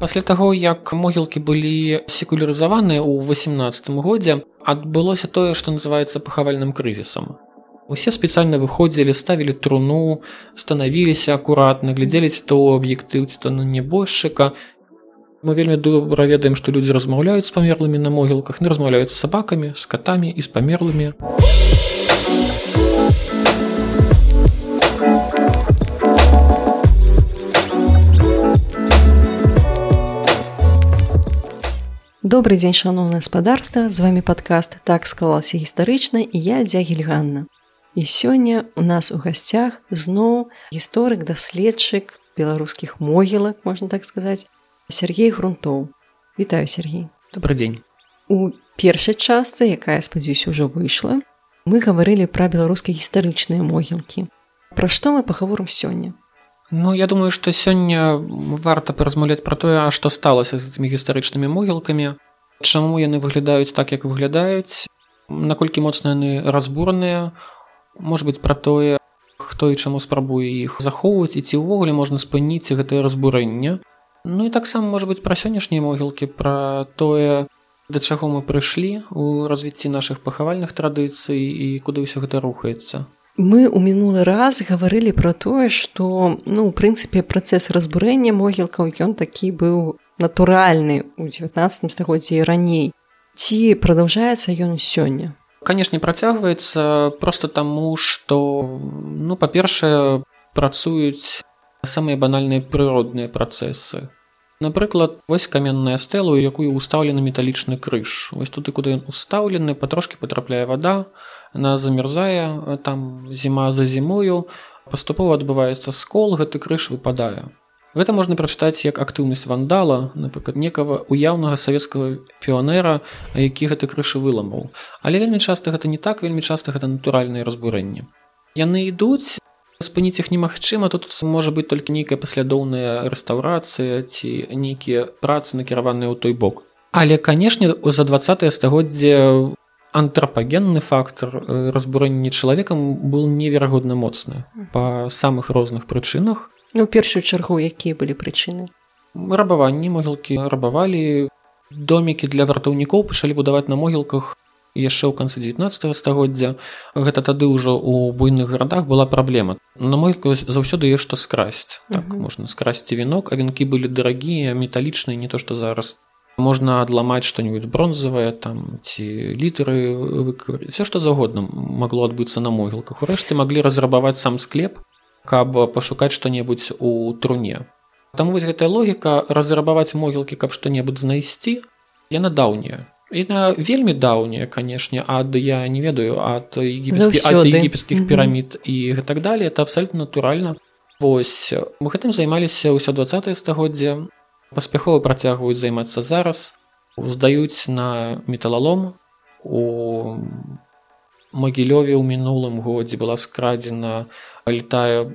Пасля таго, як могілкі былі секулярызаваны ў 18 годзе, адбылося тое, што называецца пахавальным крызісам. Усе спецыяльна выходзілі, ставілі труну, станавіліся акуратна, глядзелі то аб'ектыў то на небожчыка. Мы вельмі добра ведаем, што людзі размаўляюць з памерлымі на могілках, не размаўляюць з сабакамі, з катамі і з памерлымі. Добрый дзень шаноўна гаспадарства з вами падкаст так склалася гістарычна і я дзягельганна І сёння у нас у гасцях зноў гісторык даследчык беларускіх могілак можна так сказаць Сергей грунтоў Вітаю Сергей. Добрый дзень У першай частцы якая спадзяюся ўжо выйшла мы гаварылі пра беларускай гістарычныя могілкі Пра што мы пагаворым сёння Ну я думаю што сёння варта паразмаўляць пра тое што сталася з гэтымі гістарычнымі могілкамі Чаму яны выглядаюць так як выглядаюць наколькі моцна яны разбураныя. Может быть пра тое хто і чаму спрабуе іх захоўваць і ці ўвогуле можна спыніць гэтае разбурэнне. Ну і таксама можа быть пра сённяшнія могілкі пра тое да чаго мы прыйшлі у развіцці наших пахавальных традыцый і куды ўсё гэта рухаецца мы у мінулы раз гаварылі пра тое што ну у прынцыпе працэс разбурэння могілкаў ён такі быў натуральны у 19 стагоддзі раней ці продолжаецца ён сёння канешне працягваецца просто таму что ну па-першае працуюць самыя банальныя прыродныя працэсы напрыклад вось каменная стэла якую устаўлены металічны крыж вось туды куды ён устаўлены патрошки потрапляе вода на замярзае там зіма за зімою паступова адбываецца скол гэты крыж выпадае Гэта можна прачытаць як актыўнасць вандала, напрыклад некага уяўнага савецкага піонера, які гэты крышы выламаў. Але вельмі часта гэта не так, вельмі часта гэта натуральнае разбурэнне. Яны ідуць, спыніць іх немагчыма, тут можа быць толькі нейкая паслядоўная рэстаўрацыя ці нейкія працы накіраваныя ў той бок. Але канешне, за 20 стагоддзе антрапагенны фактор разбурэння чалавекам быў неверагодна моцны па самых розных прычынах. Ну, першую чаргу якія былі прычыны? Рабаванні могілкі рабавалі домікі для вартаўнікоў пачалі будаваць на могілках яшчэ ў канцы 19 стагоддзя гэта тады ўжо у буйных гарадах была праблема на могілку заўсёды є што скрасць так mm -hmm. можна скрасці вінок а вінкі былі дарагія металічныя не то што зараз можна адламаць што-нибудь бронзавае там ці літары все што заўгодна магло адбыцца на могілках урэшце маглі разрабаваць сам склеп каб пашукаць што-небудзь у труне. Таму вось гэтая логіка разрабаваць могілкі, каб што-небудзь знайсці, яна даўняя. Яна вельмі даўняя, канешне, ад я не ведаю ад егіпецкіх пірамід і гэтак далее. Это абсалютна натуральна. Вось мы гэтым займаліся ўсё 20 стагоддзя паспяхова працягваюць займацца зараз. Здаюць на металалом. У магілёве ў мінулым годзе была скрадзена летая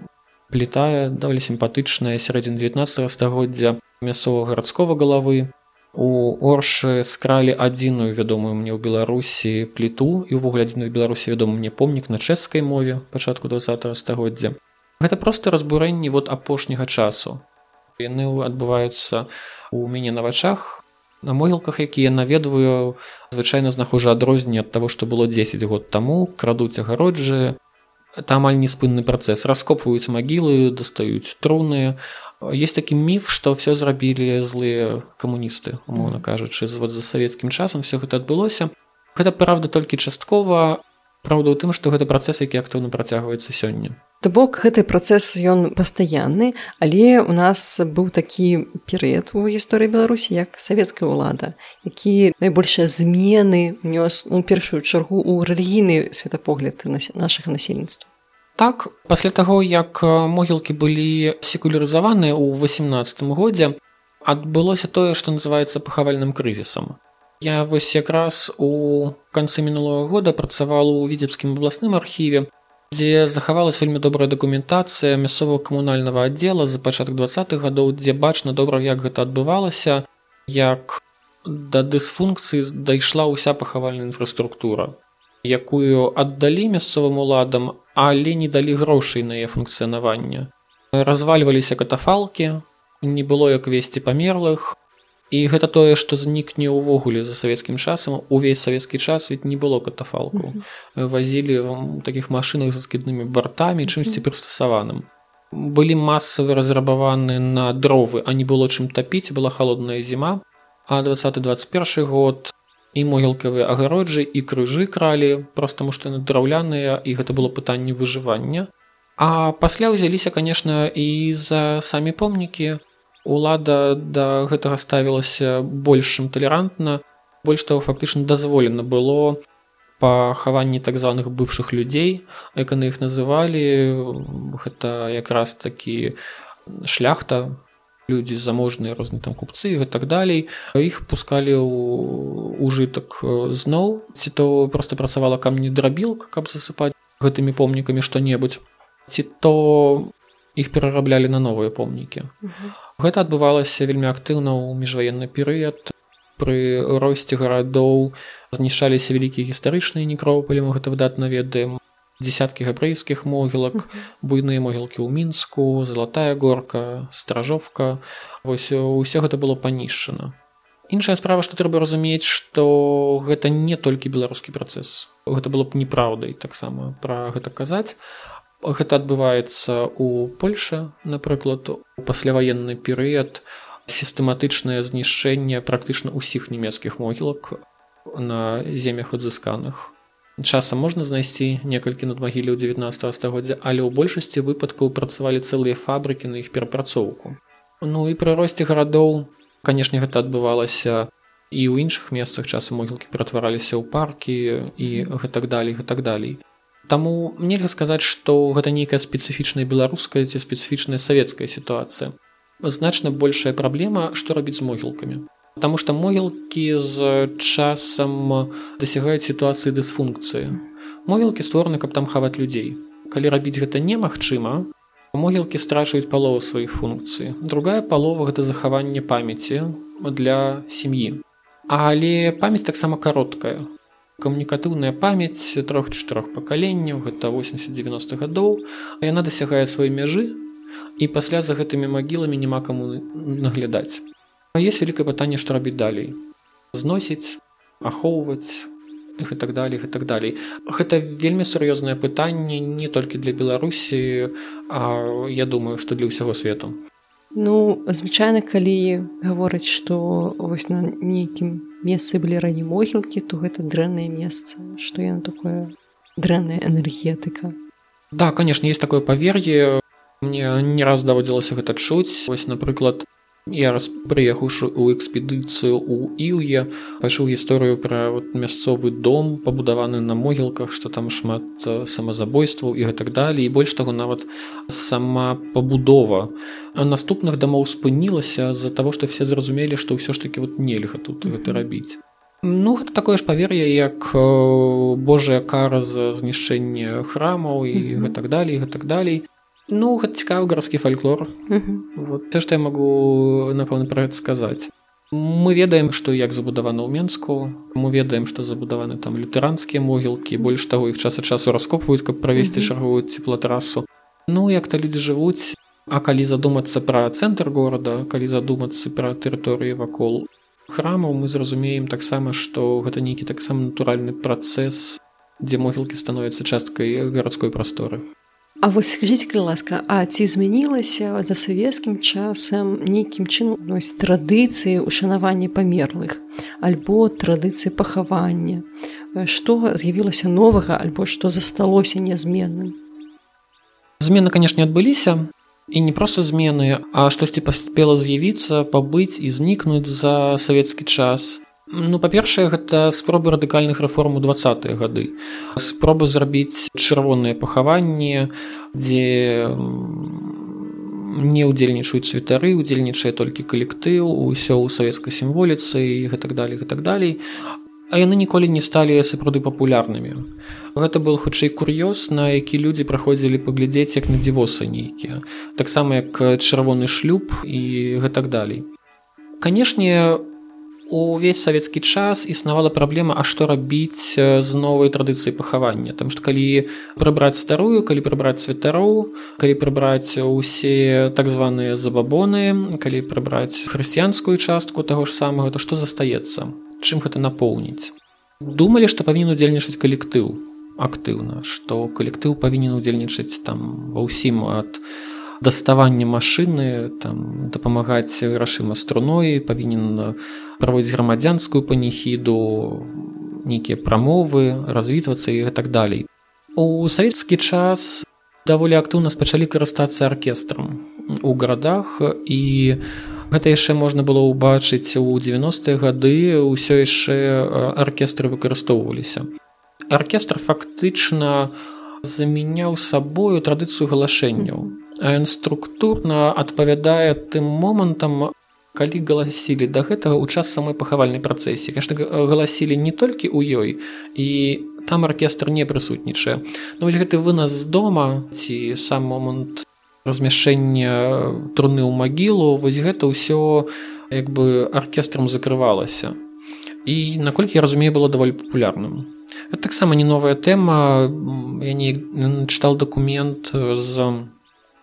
плітая даволі сімпатычная сярэдзін 19 стагоддзя мясцовага гарадскога галавы у оршы скралі адзіную вядомую мне ў беларусі пліту і ўвогуле адзін в беларусі вядома мне помнік на чэшскай мове пачатку 20 стагоддзя. Гэта просто разбурэнні вот апошняга часу. Яны адбываюцца у мяне на вачах на могілках якія наведваю звычайна знаходжу адрозненне ад таго што было 10 год таму крадуць агароджы это амаль неспынны працэс раскопваюць магілы дастаюць труны. Есть такі міф што все зрабілі злыя камуністы умоўна кажучы вот за савецкім часам все гэта адбылося. Гэта правда толькі часткова. Праўда ў тым, што гэта працэс, які актыўна працягваецца сёння. То бок гэты працэс ён пастаянны, але у нас быў такі перыяд у гісторыі Беларусі як савецкая ўлада, які найбольшыя змены нёс у першую чаргу ў рэлігійны светапогляд нашага насельніцтва. Так, пасля таго, як могілкі былі секулярызаваныя ў 18 годзе, адбылося тое, што называецца пахавальным крызісам. Я вось якраз у канцы мінулого года працавала ў віцебскім абласным архіве, дзе захавалась вельмі добрая дакументацыя мясцового камунальнага аддзела за пачатак двадцатых гадоў, дзе бачна добра, як гэта адбывалася, як да дысфункцыі дайшла ўся пахавальная інфраструктура, якую аддалі мясцовым уладам, але не далі грошай на яе функцыянаванне. Развальваліся катафалкі, не было як весці памерлых і гэта тое што знікне ўвогуле за савецкім часам. Увесь савецкі час ведь не было катафалку вазілі таких машинах з скіднымі бартамі чымсьці прыстасаваным. Былі масавы разрабаваны на дровы а не было чым тапіць была холодная зіма. А 2021 год і могілкавыя агароджы і крыжы кралі просто таму што яны драўляныя і гэта было пытанне выжывання. А пасля ўзяліся конечно і за самі помнікі лада да гэтага ставілася большым талерантна. Больш того фактычна дазволена было пахаванні так званых бывшых людзей як яны іх называлі. Гэта якраз такі шляхта людзі заможныя розныя там купцы і так далей. Іх пускалі ў ужытак зноў. Ці то просто працавала камні драбілка каб засыпаць гэтымі помнікамі што-небудзь. Ці то іх перараблялі на новыя помнікі гэта адбывалася вельмі актыўна ў міжваенны перыяд. Пры росце гарадоў знішаліся вялікія гістарычныя некропалі мы гэта выдатна ведаем. Десяткі габрэйскіх могілак буйныя могілкі ў мінску залатая горка стражовка. Вось ўсё гэта было панішчана. Іншая справа што трэба разумець што гэта не толькі беларускі працэс. Гэта было б неправдай таксама пра гэта казаць гэта адбываецца у польше напрыклад у пасляваенны перыяд. Сістэматычнае знішчэнне практычна ўсіх нямецкіх могілак на земях адзысканых. Часам можна знайсці некалькі надмагілі ў 19 стагоддзя але ў большасці выпадкаў працавалі цэлыя фабрыкі на іх перапрацоўку. Ну і пры росце гарадоў канешне гэта адбывалася і ў іншых месцах. Часу могілкі ператвараліся ў паркі і гэтак далей гэтак далей Таму нельга сказаць што гэта нейкая спецыфічная беларуская ці спецыфічная савецкая сітуацыя значна большая праблема што рабіць з могілкамі Таму што могілкі з часам дасягаюць сітуацыі дысфункцыі. Могілкі створаны, каб там хаваць людзей. Калі рабіць гэта немагчыма, могілкі страчваюць палову сваіх функцый. Другая палова гэта захаванне памяці для сям'і. Але памяць таксама кароткая. Камунікатыўная памяць трох-чатырох пакаленняў гэта 80-90 гадоў, а яна дасягае сваёй мяжы і пасля за гэтымі магіламі няма каму наглядаць. Есть вялікае пытанне што рабіць далей. Зносіць ахоўваць і так далей і так далей. Гэта вельмі сур'ёзнае пытанне не толькі для беларусі а я думаю што для ўсяго свету ну звычайна калі гавораць што вось на нейкім месцы былі раней могілкі то гэта дрэннае месца што яна такое дрэнная энергетыка. Да конечно есть такое павер'е. Мне не раз даводзілася гэта чуць. Вось напрыклад Я раз прыехаўшы ў экспедыцыю ў іўе пачуў гісторыю пра вот, мясцовы дом пабудаваны на могілках што там шмат самазабойстваў і гэтак далей і больш таго нават сама пабудова а наступных дамоў спынілася з-за таго што все зразумелі што ўсё ж таки вот нельга тут гэта рабіць Ну гэта такое ж павер'е як Божая кара за знішчэнне храмаў і гэтак далей гэтак далей Ну цікавы гарадскі фальклор. Вот, те што я магу напэўна пра гэта сказаць. Мы ведаем што як забудавана ў менску мы ведаем што забудаваны там лютэранскія могілкі больш таго іх час ад часу раскопваюць каб правесці чарговую цеплатрасу Ну як-то людзі жывуць А калі задумацца пра цэнтр горада калі задумацца пра тэрыторыі вакол храмаў мы зразумеем таксама што гэта нейкі таксама натуральны працэс дзе могілкі становяцца часткай гарадской прасторы А вось скажитеце калі ласка А ці змянілася за савецкім часам нейкім чынам нось традыцыі ушанавання памерлых альбо традыцыі пахавання што з'явілася новага альбо што засталося нязменным змены канешне адбыліся і не проста змены а штосьці паспела з'явіцца пабыць і знікнуць за савецкі час Ну па-першае гэта спробы радыкальных рэформ у двадцатыя гады. Спробы зрабіць чырвоныя пахаванні дзе не ўдзельнічаюць святары удзельнічае толькі калектыў усё ў савецкай сімволіцы і гэтак далей гэтак далей. А яны ніколі не сталі сапраўды папулярнымі. Гэта был хутчэй кур'ёз на які людзі праходзілі паглядзець як на дзівосы нейкія. Таксама як чырвоны шлюб і гэтак далей. Канешне увесь савецкі час існавала праблема а што рабіць з новай традыцыі пахавання. Там што калі прыбраць старую калі прыбраць святароў калі прыбраць усе так званыя забабоны калі прыбраць хрысціянскую частку таго ж самага то што застаецца? Чым гэта напоўніць? Думалі што павінен удзельнічаць калектыў актыўна што калектыў павінен удзельнічаць там ва ўсім ад даставання машыны там дапамагаць грашыма струной павінен праводзіць грамадзянскую паніхіду нейкія прамовы развітвацца і так далей. У савецкі час даволі актыўна пачалі карыстацца аркестрам у гарадах і гэта яшчэ можна было ўбачыць у 90-е гады ўсё яшчэ аркестры выкарыстоўваліся. Аркестр фактычна замяняў сабою традыцыю галашэнняў ён структурна адпавядае тым момантам калі галасілі. Да гэтага ў час самой пахавальнай працэсіі. Конечно галасілі не толькі ў ёй і там аркестр не прысутнічае. Ну вось гэты вынас з дома ці сам момант размяшэння труны ў магілу вось гэта ўсё як бы аркестрам закрывалася. І наколькі я разумею было даволі папулярным. Таксама не новая тэма. Я не чытал дакумент з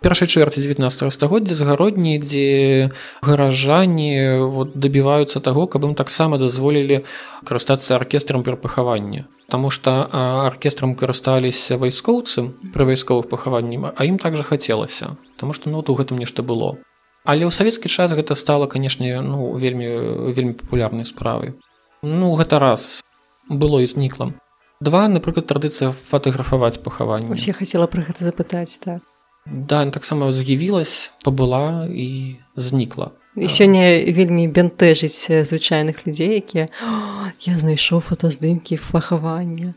першай чвэрці 19 стагоддзя загародні дзе гаражане вот дабіваюцца таго каб ім таксама дазволілі карыстацца аркестрам пер пахавання Таму што аркестрам карысталіся вайскоўцы пры вайсковых пахаванні а ім также хацелася Таму што ну у гэтым нешта было. Але ў савецкі час гэта стала канешне ну вельмі вельмі папулярнай справай. Ну гэта раз было і знікла. Два напрыклад традыцыя фатаграфаваць пахаванне. Я хацела пра гэта запытаць так Да таксама з'явілась пабыла і знікла і сёння вельмі бянтэжыць звычайных людзей якія я знайшоў фотаздымкі пахавання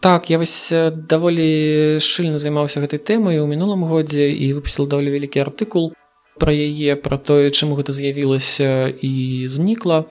так я вось даволі шчыльна займаўся гэтай тэмай у мінулым годзе і выпусціл даволі вялікі артыкул пра яе пра тое чаму гэта з'явілася і знікла.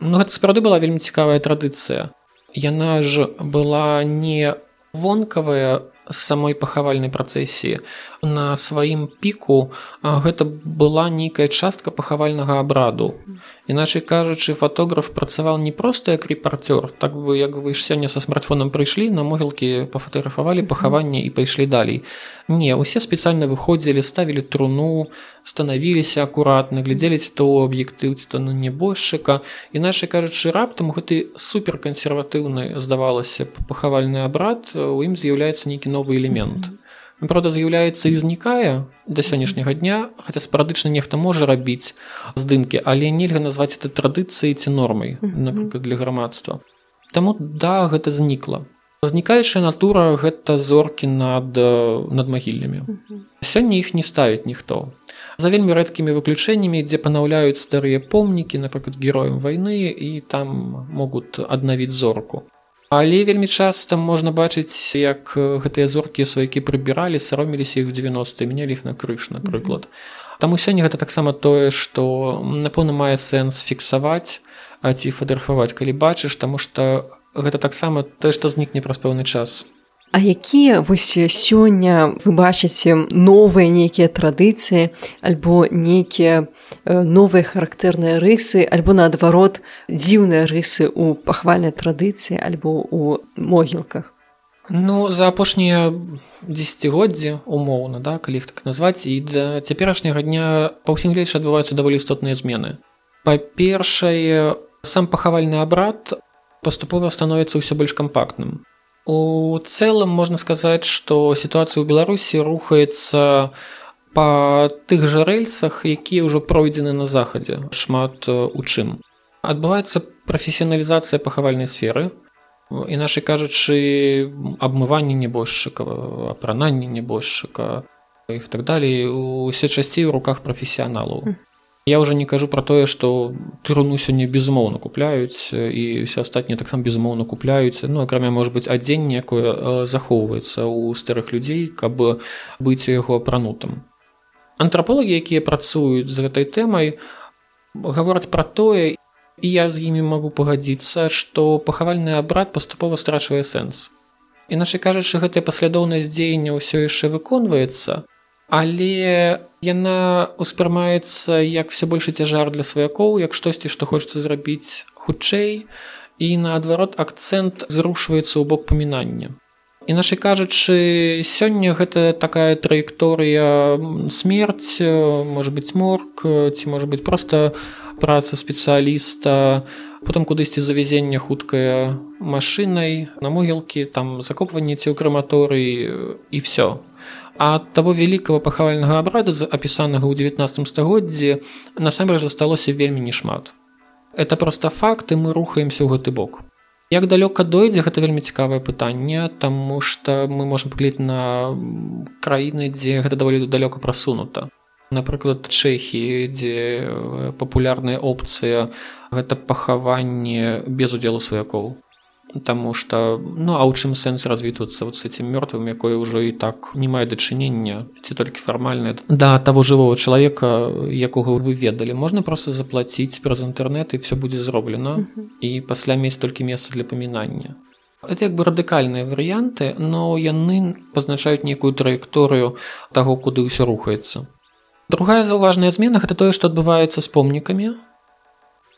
Ну гэта сапраўды была вельмі цікавая традыцыя. Яна ж была не вонкавая самой пахавальнай працэсіі на сваім піку гэта была нейкая частка пахавальнага абраду. Іначай кажучы фатограф працаваў не проста як рэпарцёр так бы як вы сёння са смартфонам прыйшлі на могілкі пафатаграфавалі пахаванне і пайшлі далей. Не усе спецыяльна выходзілі ставілі труну станавіліся акуратна глядзелі то аб'ектыў то на небожчыка іначай кажучы раптам гэты суперкансерватыўны здавалася пахавальны абрад у ім з'яўляецца нейкі новы элемент. mm -hmm правда з'яўляецца і знікае да сённяшняга дня хаця спарадычна нехта можа рабіць здымкі але нельга назваць это традыцыяй ці нормай напрыклад для грамадства Таму да гэта знікла. Знікаючая натура гэта зоркі над над магіллямі сёння іх не ставіць ніхто. За вельмі рэдкімі выключэннямі дзе панаўляюць старыя помнікі напрыклад героем вайны і там могуць аднавіць зорку Але вельмі часта можна бачыць як гэтыя зоркі сваякі прыбіралі сароміліся іх 90 мінялі іх на крыш напрыклад. Таму сёння гэта таксама тое што напэўна мае сэнс фіксаваць а ці фатаграфаваць калі бачыш таму што гэта таксама тое што знікне праз пэўны час А якія вось сёння вы бачыце новыя нейкія традыцыі альбо нейкія новыя характэрныя рысы альбо наадварот дзіўныя рысы ў пахвальнай традыцыі альбо ў могілках? Ну за апошнія дзегоддзі умоўна да калі так назваць і да цяперашняга дня па ўсім гледзяч адбываюцца даволі істотныя змены. Па-першае сам пахавальны абрад паступова становіцца ўсё больш кампактным У цэлым можна сказаць, што сітуацыя ў Беларусі рухаецца па тых жа рэльсах, якія ўжо пройдзены на захадзе шмат у чым. Адбываецца прафесіяналізацыя пахавальнай сферы. Іначай кажучы, абмыванне небожчыка, апрананне небожчыка і так далей усе часцей у руках прафесіяналаў. Я уже не кажу про тое што труну сёння безумоўна купляюць і все астатнія таксама безумоўна купляюць ну акрамя может быть адзенне якое захоўваецца ў старых людзей каб быць у яго апранутым антрапологі якія працуюць з гэтай тэмай гавораць пра тое і я з імі магу пагадзіцца што пахавальны абрад паступова страчвае сэнс іначай кажучы гэтая паслядоўнасць дзеяння ўсё яшчэ выконваецца але яна ўспрымаецца як все большы цяжар для сваякоў як штосьці што хочацца зрабіць хутчэй. І наадварот акцэнт зрушваецца ў бок памінання. Іначай кажучы сёння гэта такая траекторыя смерць можа быць морг ці можа быць проста праца спецыяліста потым кудысьці завязення хуткая машынай на могілкі там закопванне ці ў краматорыі і все ад таго вялікага пахавальнага абраду апісанага ў 19 стагоддзі насамрэч засталося вельмі немат это проста факты мы рухаемся ў гэты бок. Як далёка дойдзе гэта вельмі цікавае пытанне таму што мы можемм паглядзець на краіны дзе гэта даволі далёка прасунута. Напрыклад чэхі дзе папулярная опцыя гэта пахаванне без удзелу сваякоў Таму что ну а ў чым сэнс развітвацца вот с этим мёртвым якое ўжо і так не мае дачынення ці толькі фармальна да того жывого чалавека якога вы ведалі можна просто заплаціць праз інтэрнэт і все будзе зроблена і пасля мець толькі месца для памінання это як бы радыкальныя варыянты но яны пазначаюць нейкую траекторыю таго куды ўсё рухаецца другая заўважная змена гэта тое што адбываецца з помнікамі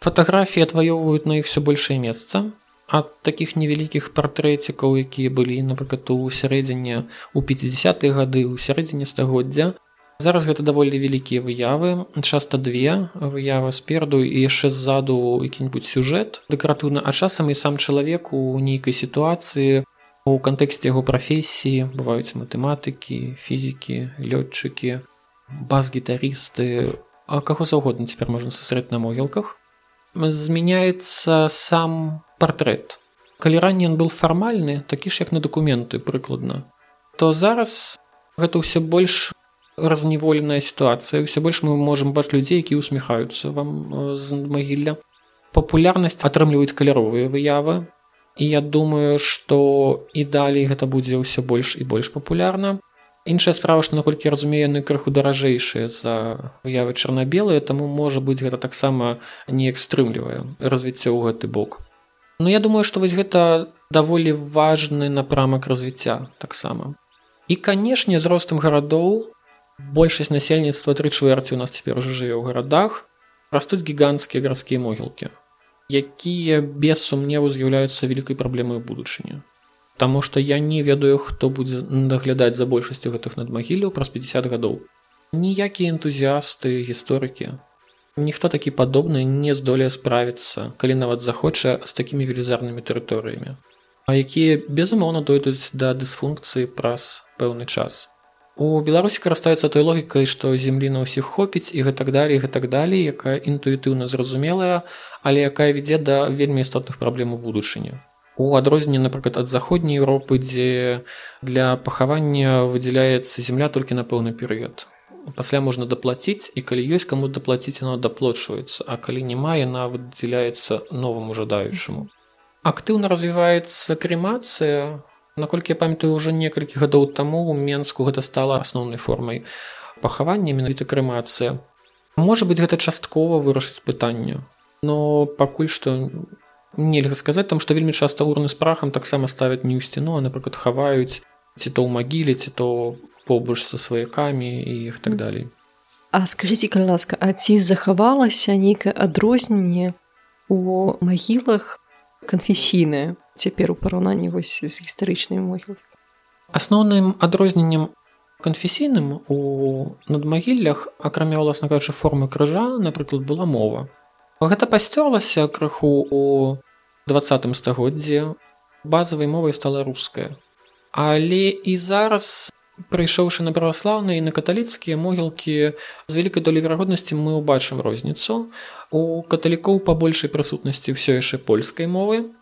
фатаграфіі адваёўваюць на іх все большее месца ад такіх невялікіх партрэцікаў якія былі напрыклад у сярэдзіне у 50 гады ў сярэдзіне стагоддзя. Зараз гэта даволі вялікія выявы часта две выявы спераду і яшчэ ззаду які-нибудь сюжэт дэкаратыўна а часам і сам чалавек у нейкай сітуацыі у кантэксце яго прафесіі бываюць матэматыкі фізікі лётчыкі бас-гітарысты а каго заўгодна цяпер можна сустрэць на могілках. Змяняецца сам партрэт. Калі раней ён быў фармальны, такі ж як на дакументы прыкладна, то зараз гэта ўсё больш разневоленая сітуацыя. ўсё больш мы можам бачыць людзей, які усміхаюцца вам з магілля. Папулярнасць атрымліваюць каляровыя выявы. І я думаю, што і далей гэта будзе ўсё больш і больш папулярна іншая справа што наколькі разумею яны крыху даражэйшыя за выявы чарна-белыя таму можа быць гэта таксама неяк стрымлівае развіццё ў гэты бок Ну я думаю што вось гэта даволі важны напрамак развіцця таксама і канешне з ростам гарадоў большасць насельніцтва тры чвэрці у нас цяпер уже жыве ў гарадах растуць гіганцкія гарадскія могілкі якія без сумневу з'яўляюцца вялікай праблемай будучыні Таму што я не ведаю, хто будзе даглядаць за большасцю гэтых надмагіляў праз 50 гадоў. Ніякія энтузіасты, гісторыкі. Ніхто такі падобны не здолее справіцца, калі нават захоча з такімі велізарнымі тэрыторыямі. А якія безумоўна дойдуць да дысфункцыі праз пэўны час. У Беларусі карыстаюцца той логікай, што землі на ўсіх хопіць і гэтак далей гэтак далей, якая інтуітыўна зразумелая, але якая вядзе да вельмі істотных праблем у будучыню адрозненне напрыклад ад заходняй Еўропы дзе для пахавання выдзяляецца земля толькі на пэўны перыяд пасля можна даплаціць і калі ёсць каму даплаціць яно даплочваецца а калі няма яна выдзяляецца новаму жадаючаму актыўна развіваецца крэмацыя наколькі я памятаю ўжо некалькі гадоў таму у менску гэта стала асноўнай формай пахавання менавіта крэмацыя можа быць гэта часткова вырашыць пытанню но пакуль што нельга сказаць там што вельмі часта урны з прахам таксама ставяць не ў сцяну а напрыклад хаваюць ці то ў магіле ці то побач са сваякамі і іх так далей. А скажитеце калі ласка а ці захавалася нейкае адрозненне у магілах канфесійнае цяпер у параўнанні вось з гістарычнымі могілкамі асноўным адрозненнем канфесійным у надмагіллях акрамя ўласна кажучы формы крыжа напрыклад была мова. Гэта пасцёрлася крыху у двадцатым стагоддзе базавай мовай стала руская. Але і зараз, прыйшоўшы на праваслаўныя і на каталіцкія могілкі з вялікай долей верагоднасці мы ўбачым розніцу. У каталікоў па большай прысутнасці ўсё яшчэ польскай мовы,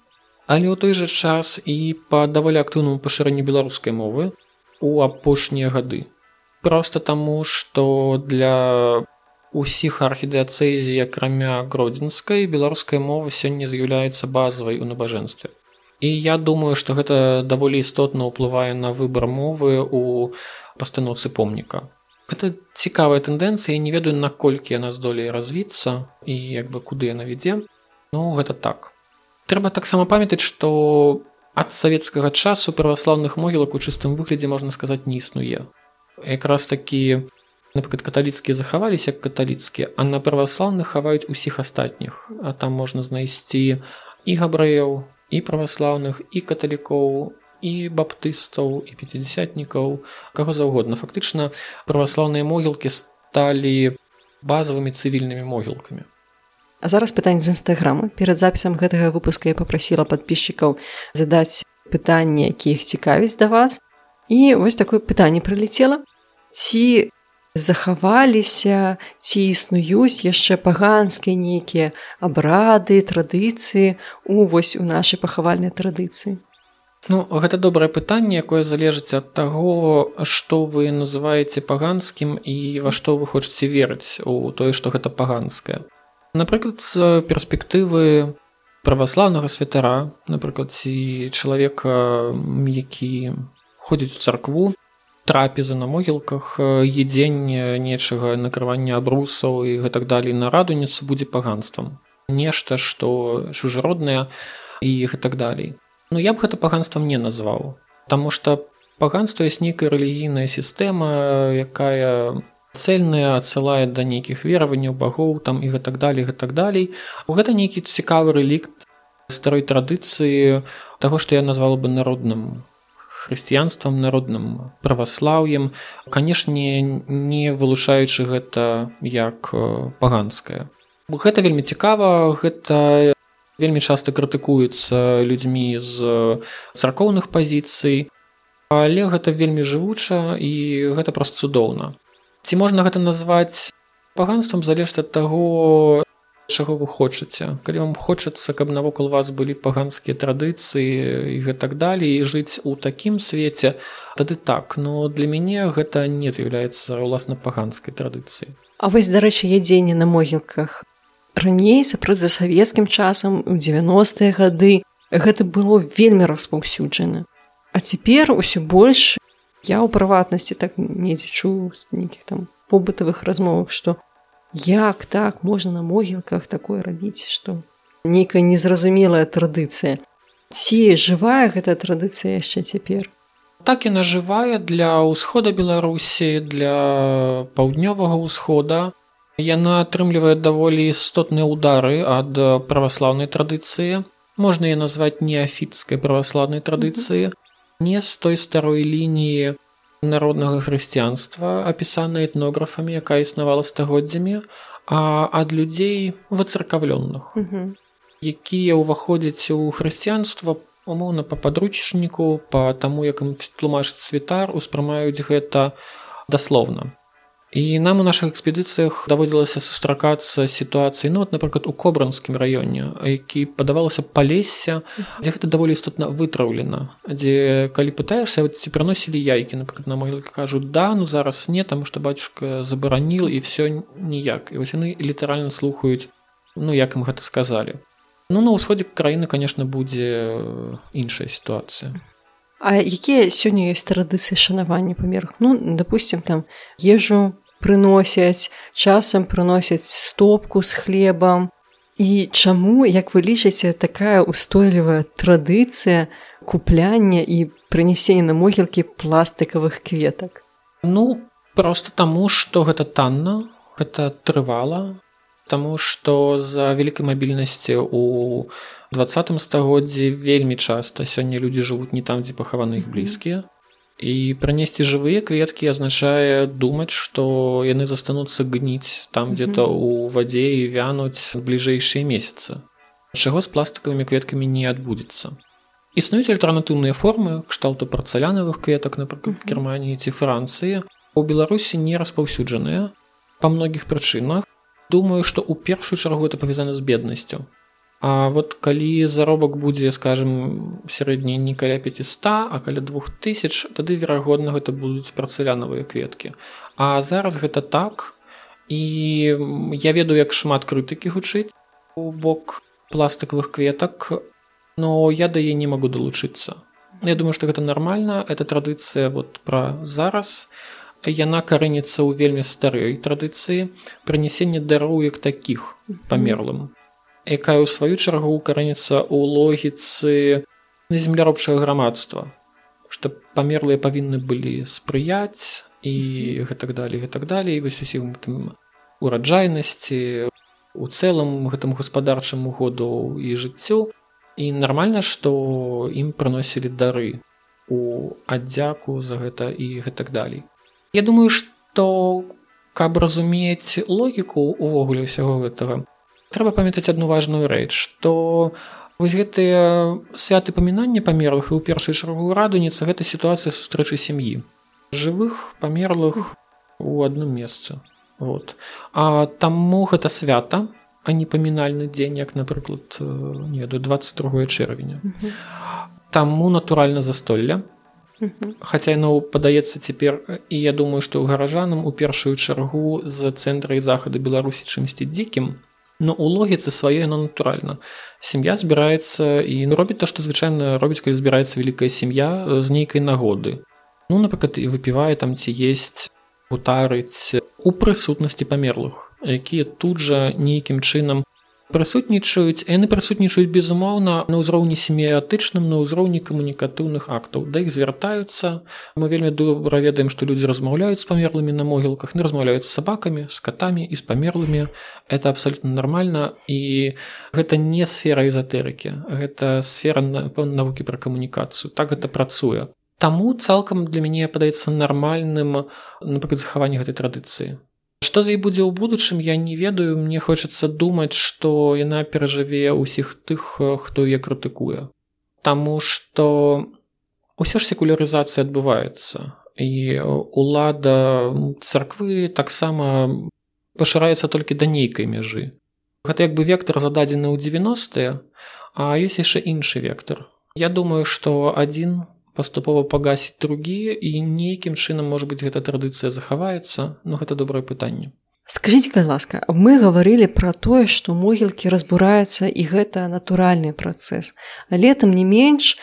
але ў той жа час і па даволі актыўнаму пашырэнню беларускай мовы у апошнія гады. Проста таму, што для усіх архідыацэзій акрамя гродзенскай беларуская мова сёння з'яўляецца базавай у набажэнстве і я думаю што гэта даволі істотна ўплывае на выбар мовы у пастаноўцы помніка. Это цікавая тэндэнцыя не ведаю наколькі яна здолее развіцца і як бы куды яна вядзе ну гэта так. Трэба таксама памятаць што ад савецкага часу праваслаўных могілак у чыстым выглядзе можна сказаць не існуе. Якраз такі напрыклад каталіцкія захаваліся як каталіцкія а на праваслаўных хаваюць усіх астатніх. А там можна знайсці і габрэяў і праваслаўных і каталікоў і баптыстаў і пятидесятнікаў каго заўгодна фактычна праваслаўныя могілкі сталі базавымі цывільнымі могілкамі. А зараз пытанне з нстаграму перад запісам гэтага выпуска я попрасіла подписчикаў задаць пытанні якіх цікавіць да вас. І вось такое пытанне прылецела ці захаваліся ці існуюць яшчэ паганскія нейкія абрады традыцыі у вось у нашай пахавальнай традыцыі? Ну гэта добрае пытанне якое залежыць ад таго што вы называеце паганскім і во што вы хочаце верыць у тое што гэта паганскае. Напрыклад з перспектывы праваслаўнага святара напрыклад ці чалавека які ходзіць у царкву трапезы на могілках едзенне нечага накрывання абрусаў і гэтак далей. На радуніцу будзе паганствам. Нешта што чужароднае і іх і так далей. Ну я б гэта паганствам не назваў Таму што паганства ёсць нейкая рэлігійная сістэма якая цельная адсылае да нейкіх вераванняў багоў там і гэтак далей гэтак далей. У гэта нейкі цікавы рэлікт старой традыцыі таго што я назвала бы народным хрысціянствам народным праваслаўем канешне не вылучаючы гэта як паганскае. Гэта вельмі цікава гэта вельмі часта крытыкуецца людзьмі з царкоўных пазіцый але гэта вельмі жывуча і гэта проста цудоўна. Ці можна гэта назваць паганствам залежыць ад таго чаго вы хочаце. Калі вам хочацца каб навокал вас былі паганскія традыцыі і гэтак далей і жыць у такім свеце тады так. Но для мяне гэта не з'яўляецца ўласна паганскай традыцыі А вось дарэчы ядзенне на могілках. Раней сапраўд за савецкім часам у 90-е гады гэта было вельмі распаўсюджана. А цяпер усё больш я ў прыватнасці так недзе чу нейкіх там побытавых размовах што як так можна на могілках такое рабіць што нейкая незразумелая традыцыя? Ці жывая гэта традыцыя яшчэ цяпер? Так і нажывая для ўсхода беларусі для паўднёвага ўсхода. Яна атрымлівае даволі істотныя ўдары ад праваслаўнай традыцыі. Можна і назваць неафіцкай праваслаўнай традыцыі. Не з той старой лініі народнага хрысціянства апісана этнографамі якая існавала стагоддзямі а ад людзей выцыркаўлённых якія ўваходзяць у хрысціянства умоўна па падручніку по таму як ім тлумачыць святар успрымаюць гэта даслоўна і нам у наших экспедыцыях даводзілася сустракацца сітуацыі ну вот напрыклад у кобранскім раёне які падавалася палесся дзе гэта даволі істотна вытраўлена дзе калі пытаешься вот ці прыносілі яйкі напрыклад на мой кажуць да ну зараз не таму что бацюшка забараніл і все ніяк і вось яны літаральна слухаюць ну як ім гэта сказалі ну на ўсходзе краіны конечно будзе іншая сітуацыя А якія сёння ёсць традыцыі шанавання памерах ну допустим там ежу прыносяць часам прыносяць стопку з хлебам і чаму як вы лічыце такая устойлівая традыцыя купляння і прынясення на могілкі пластыкавых кветак ну просто таму что гэта танна гэта трывала Таму што за вялікай мабільнасці у двадцатым стагоддзі вельмі часта сёння людзі жывуць не там, дзе пахаваны іх блізкія і прынесці жывыя кветкі азначае думаць што яны застануцца гніць там дзе-то ў вадзе і вянуць бліжэйшыя месяцы. Чаго з пластыкавымі кветкамі не адбудзецца існуюць альтэрнатыўныя формы кшталту парцалянавых кветак напрыклад германії ці францыі у беларусі не распаўсюджаныя па многіх прычынах думаю што ў першую чаргу это павязана з беднасцю А вот калі заробак будзе скажем сярэдні не каля 500 а каля 2000 тады верагодна гэта будуць працылянавыя кветкі. А зараз гэта так і я ведаю як шмат крытыкі гучыць у бок пластыкавых кветак но я да яе не магу далучыцца. Я думаю што гэта нармальна это традыцыя вот пра зараз. Яна карэніцца ў вельмі старой традыцыі прынясення дароўек такіх памерлым. Якая ў сваю чаргу караніцца ў логіцы земляробчага грамадства. Што памерлыя павінны былі спрыяць і гэтак далей гэтак далей. Вось усім тым ураджайнасці у цэлым гэтаму гаспадарчаму году і жыццю. І нармальна што ім прыносілі дары у аддзяку за гэта і гэтак далей. Я думаю што каб разумець логіку увогуле ўсяго гэтага трэба памятаць адну важную рэч што вось гэтыя святы памінання памерлых і ў першую чаргу радуніца гэта сітуацыя сустрэчы сям'і. Жывых памерлых у адным месцы. Вот. А таму гэта свята а не памінальны дзень як напрыклад э, не до 22 чэрвеня. Таму натуральна застолля хаця яно падаецца цяпер і я думаю што ў гаражанам у першую чаргу з цэнтра і захады беларусі чымсьці дзікім но у логіцы сваёй яно натуральна сям'я збіраецца і ну, робіць то што звычайна робіць калі збіраецца вялікая сям'я з нейкай нагоды. Ну напрыклад і выпівае там ці есть гутарыць у прысутнасці памерлых якія тут жа нейкім чынам прысутнічаюць яны прысутнічаюць безумоўна на ўзроўні семіятычным на ўзроўні камунікатыўных актаў да іх звяртаюцца. Мы вельмі добра ведаем што людзі размаўляюць з памерлымі на могілках не размаўляюць з сабакамі з катамі і з памерлымі. Это абсалютна нармальна і гэта не сфера эзотэрыкі гэта сфера навукі пра камунікацыю. Так гэта працуе. Таму цалкам для мяне падаецца нармальным напрыклад захаванне гэтай традыцыі Што за і будзе ў будучым я не ведаю. Мне хочацца думаць што яна перажыве ўсіх тых хто я крытыкуе Таму што ўсё ж секулярызацыя адбываецца і улада царквы таксама пашыраецца толькі да нейкай мяжы Гэта як бы вектор зададзены ў 90е а ёсць яшчэ іншы вектор. Я думаю што адзін паступова пагасіць другі і нейкім чынам можа быть гэта традыцыя захаваецца но гэта добрае пытанне скажите кай ласка мы гаварылі пра тое што могілкі разбураюцца і гэта натуральны працэс але там не менш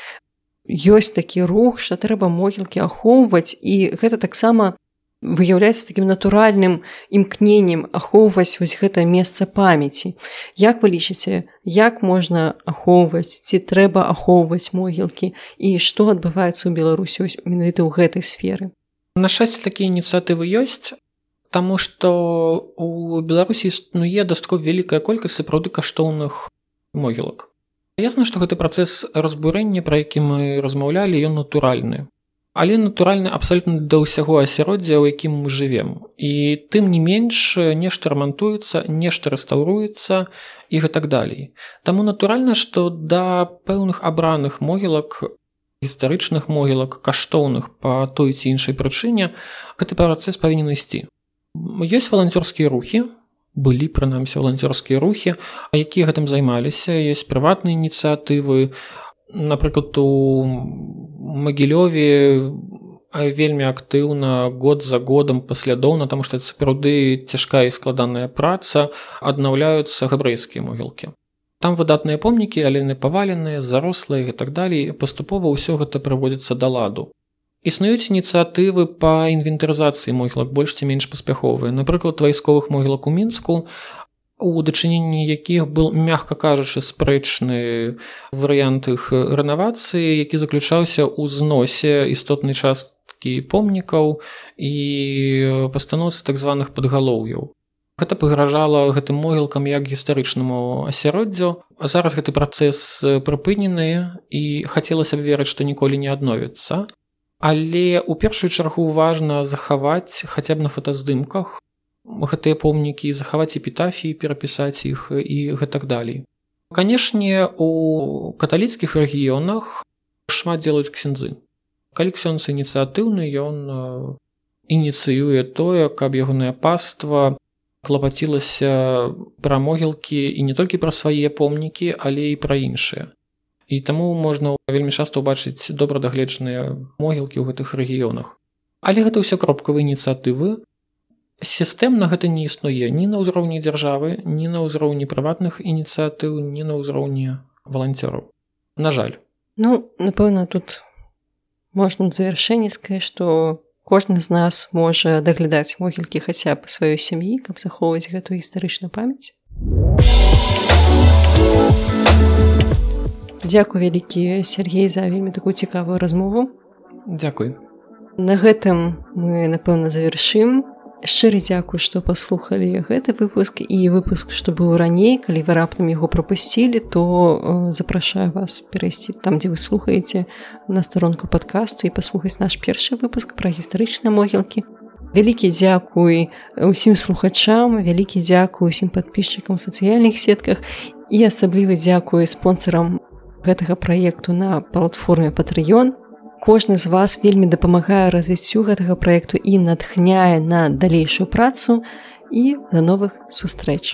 ёсць такі рух што трэба могілкі ахоўваць і гэта таксама выяўляецца такім натуральным імкненнем ахоўваць вось гэта месца памяці. Як вы лічыце як можна ахоўваць ці трэба ахоўваць могілкі і што адбываецца ў беларусі менавіта ў гэтай сферы? На шчасце такія ініцыятывы ёсць Таму што у беларусі існуе дастаткова вялікая колькасць сапраўды каштоўных могілак. Ясна што гэты працэс разбурэння пра які мы размаўлялі ён натуральны але натуральна абсалютна да ўсяго асяроддзя у якім мы жывем. І тым не менш нешта рамантуецца нешта рэстаўруецца і гэтак далей. Таму натуральна што да пэўных абраных могілак гістарычных могілак каштоўных па той ці іншай прычыне гэты працэс павінен ісці. Ёсць валанцёрскія рухі былі прынамсі валанцёрскія рухі а якія гэтым займаліся ёсць прыватныя ініцыятывы напрыклад у магілёве вельмі актыўна год за годам паслядоўна таму што сапраўды цяжкая і складаная праца аднаўляюцца габрэйскія могілкі. Там выдатныя помнікі але не паваленыя зарослыя і так далей паступова ўсё гэта праводзіцца да ладу. Існуюць ініцыятывы па інвентарызацыі могілак больш ці менш паспяховыя. Напрыклад вайсковых могілак у мінску у дачыненні якіх был мягка кажучы спрэчны варыянт іх рэнавацыі які заключаўся ў зносе істотнай часткі помнікаў і пастаноўцы так званых падгалоўяў. Гэта пагражала гэтым могілкам як гістарычнаму асяроддзю. Зараз гэты працэс прыпынены і хацелася б верыць што ніколі не адновіцца. Але у першую чаргу важна захаваць хаця б на фотаздымках гэтыя помнікі захаваць эпітафіі перапісаць іх і гэтак далей. Канешне у каталіцкіх рэгіёнах шмат делаюць ксензы калі ксёнц ініцыятыўны ён ініцыюе тое каб ягонае паства клапацілася пра могілкі і не толькі пра свае помнікі але і пра іншыя. І таму можна вельмі часта ўбачыць добра дагледжаныя могілкі ў гэтых рэгіёнах. Але гэта ўсё кропкавыя ініцыятывы сістэмна гэта не існуе ні на ўзроўні дзяржавы ні на ўзроўні прыватных ініцыятыў ні на ўзроўні валанцёраў. На жаль. Ну напэўна тут можна завяршэнне сказаць што кожны з нас можа даглядаць могілкі хаця б сваёй сям'і каб захоўваць гэтую гістарычную памяць. Дзякуй вялікі Сергей за вельмі такую цікавую размову. Дзякуй. На гэтым мы напэўна завершым шчыры дзякую што паслухалі гэты выпуск. І выпуск што быў раней калі вы раптам яго прапусцілі то э, запрашаю вас перайсці там дзе вы слухаеце на старонку падкасту і паслухаць наш першы выпуск пра гістарычныя могілкі. Вялікі дзякуй усім слухачам вялікі дзякуй усім подписчикам сацыяльных сетках і асабліва дзякую спонсорам гэтага праекту на платформе патрыён кожны з вас вельмі дапамагае развіццю гэтага праекту і натхняе на далейшую працу і да новых сустрэч.